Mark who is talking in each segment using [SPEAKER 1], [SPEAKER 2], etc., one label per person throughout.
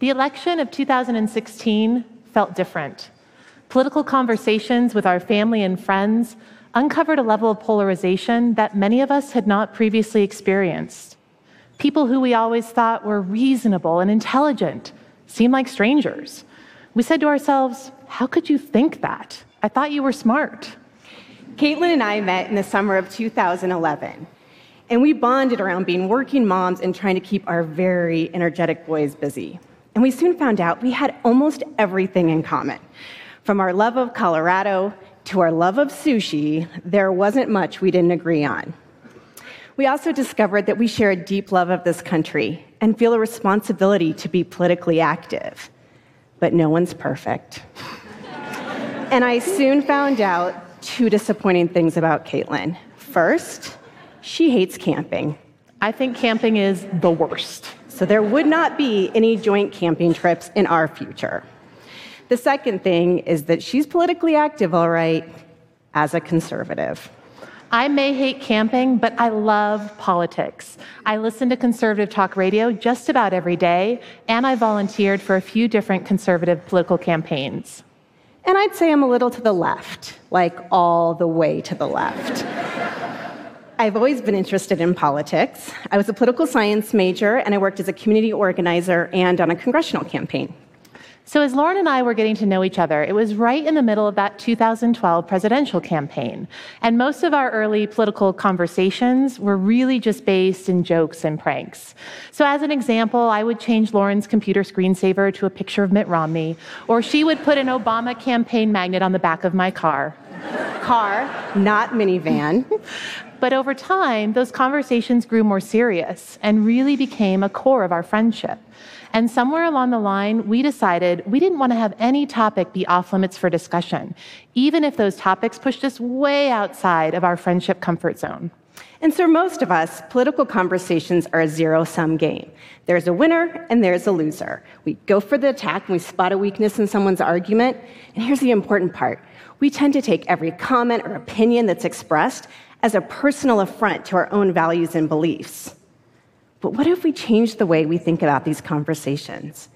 [SPEAKER 1] The election of 2016 felt different. Political conversations with our family and friends uncovered a level of polarization that many of us had not previously experienced. People who we always thought were reasonable and intelligent seemed like strangers. We said to ourselves, How could you think that? I thought you were smart.
[SPEAKER 2] Caitlin and I met in the summer of 2011, and we bonded around being working moms and trying to keep our very energetic boys busy. And we soon found out we had almost everything in common. From our love of Colorado to our love of sushi, there wasn't much we didn't agree on. We also discovered that we share a deep love of this country and feel a responsibility to be politically active. But no one's perfect. and I soon found out two disappointing things about Caitlin. First, she hates camping.
[SPEAKER 1] I think camping is the worst.
[SPEAKER 2] So there would not be any joint camping trips in our future. The second thing is that she's politically active, all right, as a conservative.
[SPEAKER 1] I may hate camping, but I love politics. I listen to conservative talk radio just about every day, and I volunteered for a few different conservative political campaigns.
[SPEAKER 2] And I'd say I'm a little to the left, like all the way to the left. I've always been interested in politics. I was a political science major, and I worked as a community organizer and on a congressional campaign.
[SPEAKER 1] So, as Lauren and I were getting to know each other, it was right in the middle of that 2012 presidential campaign. And most of our early political conversations were really just based in jokes and pranks. So, as an example, I would change Lauren's computer screensaver to a picture of Mitt Romney, or she would put an Obama campaign magnet on the back of my car.
[SPEAKER 2] Car, not minivan.
[SPEAKER 1] But over time, those conversations grew more serious and really became a core of our friendship. And somewhere along the line, we decided we didn't want to have any topic be off limits for discussion, even if those topics pushed us way outside of our friendship comfort zone.
[SPEAKER 2] And so, most of us, political conversations are a zero sum game. There's a winner and there's a loser. We go for the attack and we spot a weakness in someone's argument. And here's the important part we tend to take every comment or opinion that's expressed as a personal affront to our own values and beliefs. But what if we change the way we think about these conversations?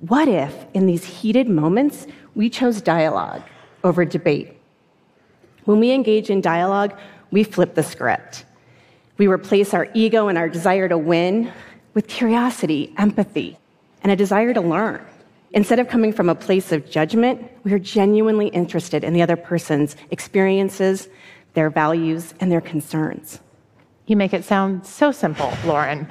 [SPEAKER 2] What if, in these heated moments, we chose dialogue over debate? When we engage in dialogue, we flip the script. We replace our ego and our desire to win with curiosity, empathy, and a desire to learn. Instead of coming from a place of judgment, we are genuinely interested in the other person's experiences, their values, and their concerns.
[SPEAKER 1] You make it sound so simple, Lauren.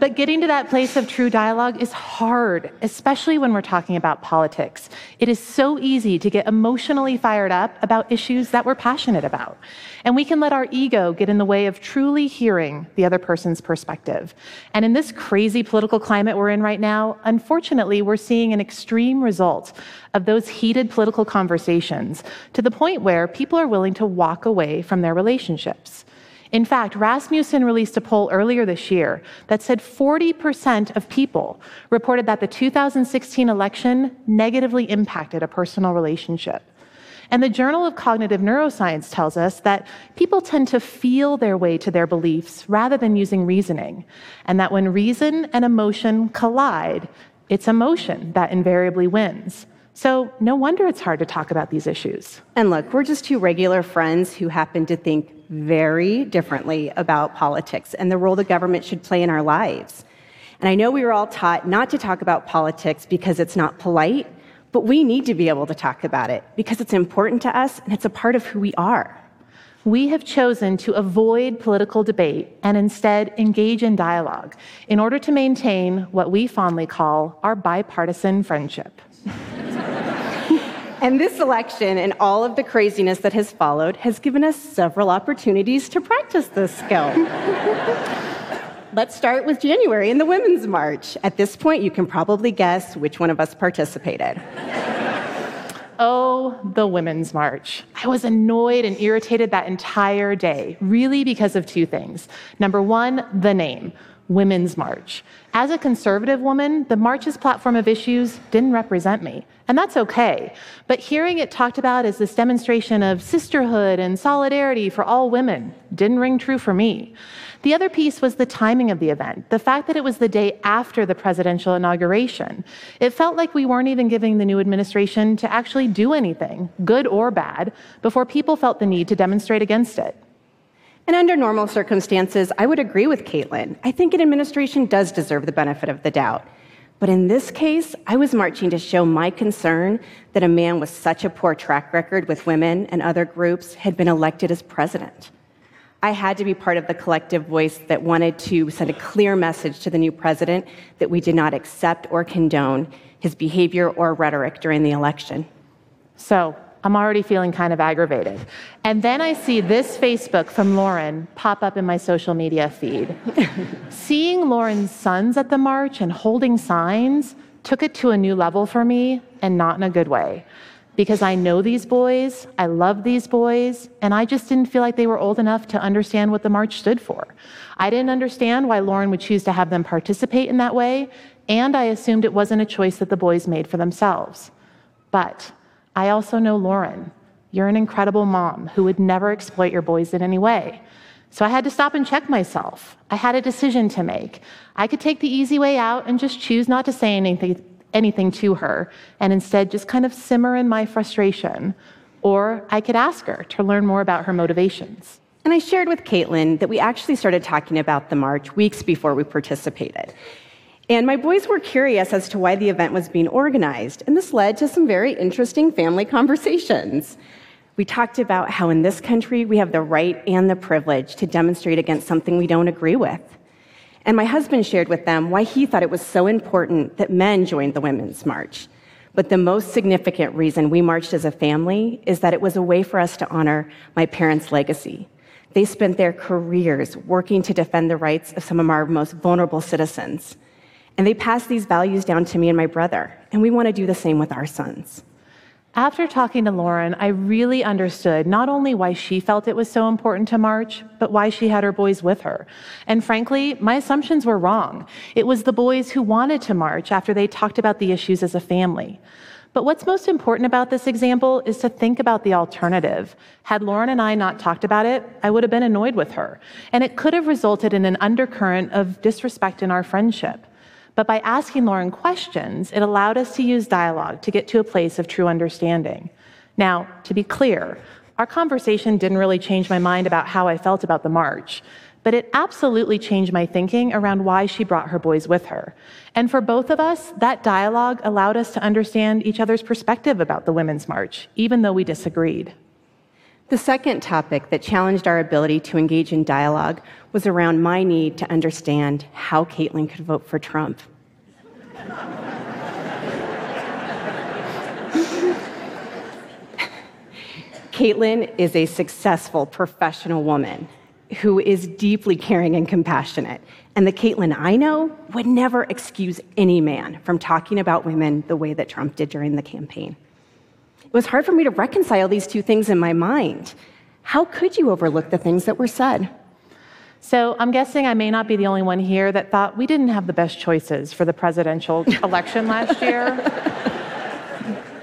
[SPEAKER 1] But getting to that place of true dialogue is hard, especially when we're talking about politics. It is so easy to get emotionally fired up about issues that we're passionate about. And we can let our ego get in the way of truly hearing the other person's perspective. And in this crazy political climate we're in right now, unfortunately, we're seeing an extreme result of those heated political conversations to the point where people are willing to walk away from their relationships. In fact, Rasmussen released a poll earlier this year that said 40% of people reported that the 2016 election negatively impacted a personal relationship. And the Journal of Cognitive Neuroscience tells us that people tend to feel their way to their beliefs rather than using reasoning, and that when reason and emotion collide, it's emotion that invariably wins. So, no wonder it's hard to talk about these issues.
[SPEAKER 2] And look, we're just two regular friends who happen to think very differently about politics and the role the government should play in our lives. And I know we were all taught not to talk about politics because it's not polite, but we need to be able to talk about it because it's important to us and it's a part of who we are.
[SPEAKER 1] We have chosen to avoid political debate and instead engage in dialogue in order to maintain what we fondly call our bipartisan friendship.
[SPEAKER 2] And this election and all of the craziness that has followed has given us several opportunities to practice this skill. Let's start with January and the Women's March. At this point, you can probably guess which one of us participated.
[SPEAKER 1] Oh, the Women's March. I was annoyed and irritated that entire day, really because of two things. Number one, the name. Women's March. As a conservative woman, the march's platform of issues didn't represent me. And that's okay. But hearing it talked about as this demonstration of sisterhood and solidarity for all women didn't ring true for me. The other piece was the timing of the event, the fact that it was the day after the presidential inauguration. It felt like we weren't even giving the new administration to actually do anything, good or bad, before people felt the need to demonstrate against it.
[SPEAKER 2] And under normal circumstances, I would agree with Caitlin. I think an administration does deserve the benefit of the doubt. But in this case, I was marching to show my concern that a man with such a poor track record with women and other groups had been elected as president. I had to be part of the collective voice that wanted to send a clear message to the new president that we did not accept or condone his behavior or rhetoric during the election.
[SPEAKER 1] So I'm already feeling kind of aggravated. And then I see this Facebook from Lauren pop up in my social media feed. Seeing Lauren's sons at the march and holding signs took it to a new level for me, and not in a good way because I know these boys, I love these boys, and I just didn't feel like they were old enough to understand what the march stood for. I didn't understand why Lauren would choose to have them participate in that way, and I assumed it wasn't a choice that the boys made for themselves. But I also know Lauren. You're an incredible mom who would never exploit your boys in any way. So I had to stop and check myself. I had a decision to make. I could take the easy way out and just choose not to say anything, anything to her and instead just kind of simmer in my frustration. Or I could ask her to learn more about her motivations.
[SPEAKER 2] And I shared with Caitlin that we actually started talking about the march weeks before we participated. And my boys were curious as to why the event was being organized, and this led to some very interesting family conversations. We talked about how in this country we have the right and the privilege to demonstrate against something we don't agree with. And my husband shared with them why he thought it was so important that men joined the Women's March. But the most significant reason we marched as a family is that it was a way for us to honor my parents' legacy. They spent their careers working to defend the rights of some of our most vulnerable citizens. And they passed these values down to me and my brother, and we want to do the same with our sons.
[SPEAKER 1] After talking to Lauren, I really understood not only why she felt it was so important to march, but why she had her boys with her. And frankly, my assumptions were wrong. It was the boys who wanted to march after they talked about the issues as a family. But what's most important about this example is to think about the alternative. Had Lauren and I not talked about it, I would have been annoyed with her. And it could have resulted in an undercurrent of disrespect in our friendship. But by asking Lauren questions, it allowed us to use dialogue to get to a place of true understanding. Now, to be clear, our conversation didn't really change my mind about how I felt about the march, but it absolutely changed my thinking around why she brought her boys with her. And for both of us, that dialogue allowed us to understand each other's perspective about the Women's March, even though we disagreed.
[SPEAKER 2] The second topic that challenged our ability to engage in dialogue was around my need to understand how Caitlin could vote for Trump. Caitlin is a successful professional woman who is deeply caring and compassionate. And the Caitlin I know would never excuse any man from talking about women the way that Trump did during the campaign. It was hard for me to reconcile these two things in my mind. How could you overlook the things that were said?
[SPEAKER 1] So I'm guessing I may not be the only one here that thought we didn't have the best choices for the presidential election last year.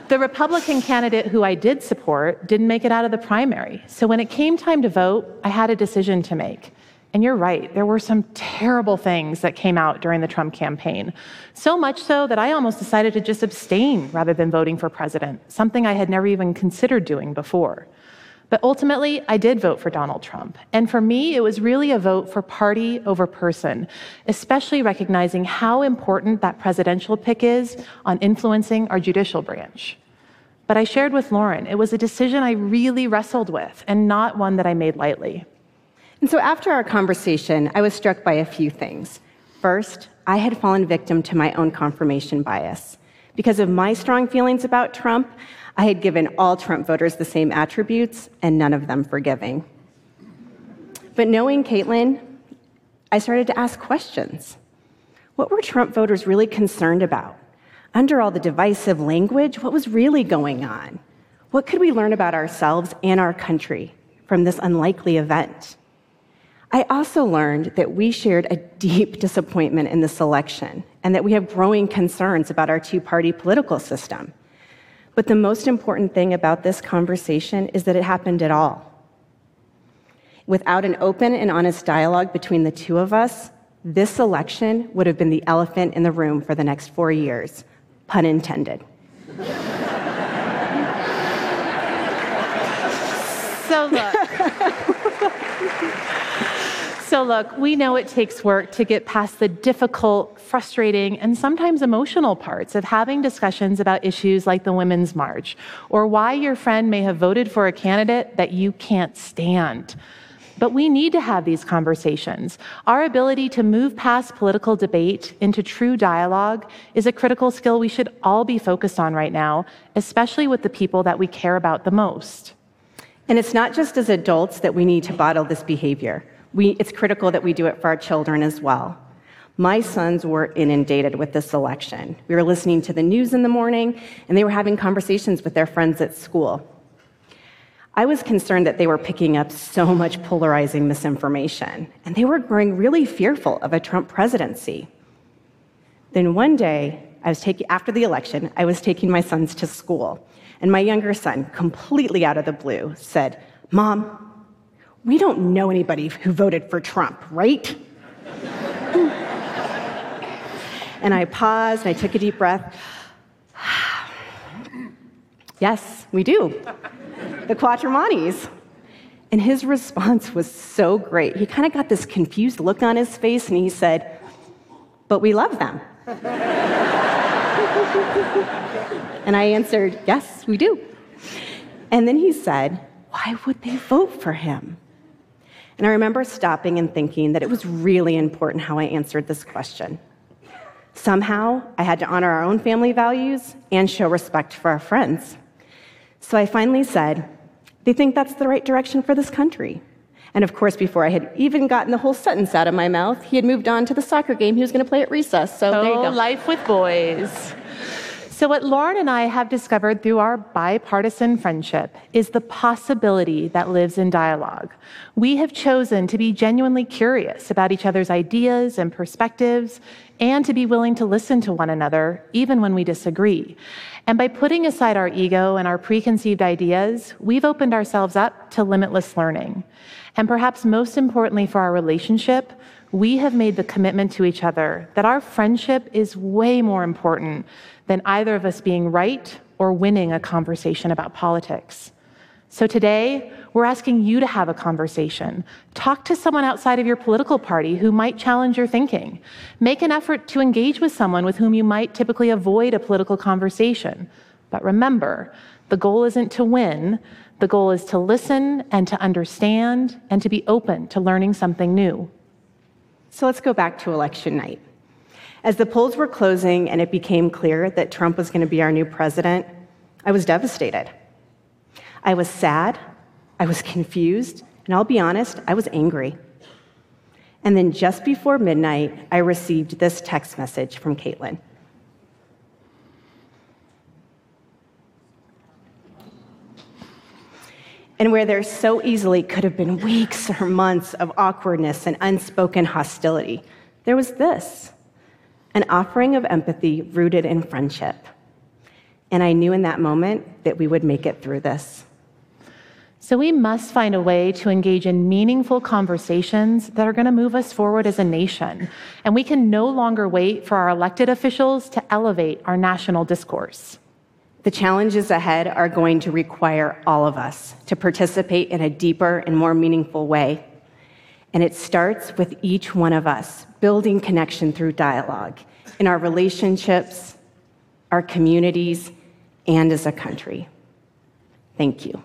[SPEAKER 1] the Republican candidate who I did support didn't make it out of the primary. So when it came time to vote, I had a decision to make. And you're right, there were some terrible things that came out during the Trump campaign. So much so that I almost decided to just abstain rather than voting for president, something I had never even considered doing before. But ultimately, I did vote for Donald Trump. And for me, it was really a vote for party over person, especially recognizing how important that presidential pick is on influencing our judicial branch. But I shared with Lauren, it was a decision I really wrestled with and not one that I made lightly.
[SPEAKER 2] And so after our conversation, I was struck by a few things. First, I had fallen victim to my own confirmation bias. Because of my strong feelings about Trump, I had given all Trump voters the same attributes and none of them forgiving. But knowing Caitlin, I started to ask questions. What were Trump voters really concerned about? Under all the divisive language, what was really going on? What could we learn about ourselves and our country from this unlikely event? I also learned that we shared a deep disappointment in this election and that we have growing concerns about our two party political system. But the most important thing about this conversation is that it happened at all. Without an open and honest dialogue between the two of us, this election would have been the elephant in the room for the next four years. Pun intended.
[SPEAKER 1] so look. so look, we know it takes work to get past the difficult, frustrating, and sometimes emotional parts of having discussions about issues like the Women's March or why your friend may have voted for a candidate that you can't stand. But we need to have these conversations. Our ability to move past political debate into true dialogue is a critical skill we should all be focused on right now, especially with the people that we care about the most.
[SPEAKER 2] And it's not just as adults that we need to bottle this behavior. We, it's critical that we do it for our children as well. My sons were inundated with this election. We were listening to the news in the morning, and they were having conversations with their friends at school. I was concerned that they were picking up so much polarizing misinformation, and they were growing really fearful of a Trump presidency. Then one day, I was taking, after the election, I was taking my sons to school, and my younger son, completely out of the blue, said, Mom, we don't know anybody who voted for Trump, right? and I paused and I took a deep breath. yes, we do the Quattromanis. And his response was so great. He kind of got this confused look on his face and he said, But we love them. and I answered, Yes, we do. And then he said, Why would they vote for him? And I remember stopping and thinking that it was really important how I answered this question. Somehow, I had to honor our own family values and show respect for our friends. So I finally said, they think that's the right direction for this country. And of course, before I had even gotten the whole sentence out of my mouth, he had moved on to the soccer game he was going to play at recess. So
[SPEAKER 1] oh,
[SPEAKER 2] there you go.
[SPEAKER 1] Oh, life with boys. So, what Lauren and I have discovered through our bipartisan friendship is the possibility that lives in dialogue. We have chosen to be genuinely curious about each other's ideas and perspectives, and to be willing to listen to one another, even when we disagree. And by putting aside our ego and our preconceived ideas, we've opened ourselves up to limitless learning. And perhaps most importantly for our relationship, we have made the commitment to each other that our friendship is way more important than either of us being right or winning a conversation about politics. So today, we're asking you to have a conversation. Talk to someone outside of your political party who might challenge your thinking. Make an effort to engage with someone with whom you might typically avoid a political conversation. But remember, the goal isn't to win, the goal is to listen and to understand and to be open to learning something new.
[SPEAKER 2] So let's go back to election night. As the polls were closing and it became clear that Trump was going to be our new president, I was devastated. I was sad, I was confused, and I'll be honest, I was angry. And then just before midnight, I received this text message from Caitlin. And where there so easily could have been weeks or months of awkwardness and unspoken hostility, there was this an offering of empathy rooted in friendship. And I knew in that moment that we would make it through this.
[SPEAKER 1] So we must find a way to engage in meaningful conversations that are going to move us forward as a nation. And we can no longer wait for our elected officials to elevate our national discourse.
[SPEAKER 2] The challenges ahead are going to require all of us to participate in a deeper and more meaningful way. And it starts with each one of us building connection through dialogue in our relationships, our communities, and as a country. Thank you.